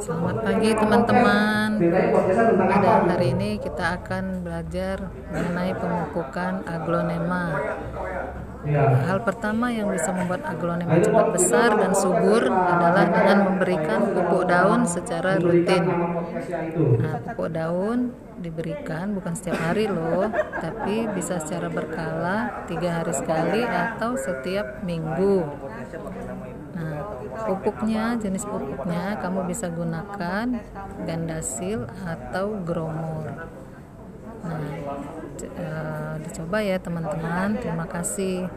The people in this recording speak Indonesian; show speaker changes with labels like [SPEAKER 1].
[SPEAKER 1] Selamat pagi teman-teman. Pada hari ini kita akan belajar mengenai pemupukan aglonema. Hal pertama yang bisa membuat aglonema cepat besar dan subur adalah dengan memberikan pupuk daun secara rutin. Nah, pupuk daun diberikan bukan setiap hari loh, tapi bisa secara berkala tiga hari sekali atau setiap minggu. Nah, pupuknya, jenis pupuknya kamu bisa gunakan gandasil atau gromor. Nah, uh, dicoba ya teman-teman. Terima kasih.